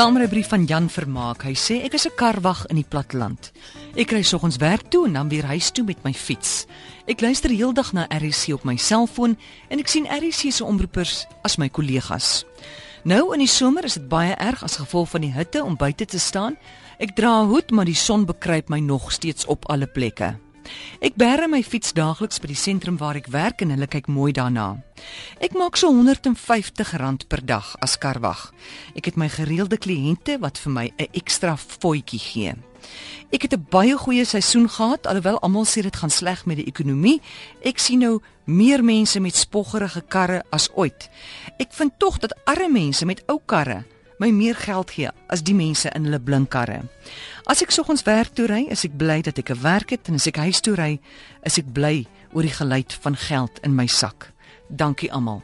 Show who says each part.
Speaker 1: saamrybrief van Jan Vermaak. Hy sê ek is 'n karwag in die platteland. Ek ry soggens werk toe en dan weer huis toe met my fiets. Ek luister heeldag na RC op my selfoon en ek sien RC se omroepers as my kollegas. Nou in die somer is dit baie erg as gevolg van die hitte om buite te staan. Ek dra 'n hoed, maar die son bekruip my nog steeds op alle plekke. Ek bære my fiets daagliks by die sentrum waar ek werk en hulle kyk mooi daarna. Ek maak so R150 per dag as karwag. Ek het my gereelde kliënte wat vir my 'n ekstra voetjie gee. Ek het 'n baie goeie seisoen gehad alhoewel almal sê dit gaan sleg met die ekonomie. Ek sien nou meer mense met spoggerige karre as ooit. Ek vind tog dat arme mense met ou karre my meer geld gee as die mense in hulle blinkkarre. As ek soggens werk toe ry, is ek bly dat ek 'n werk het en as ek huis toe ry, is ek bly oor die geluid van geld in my sak. Dankie almal.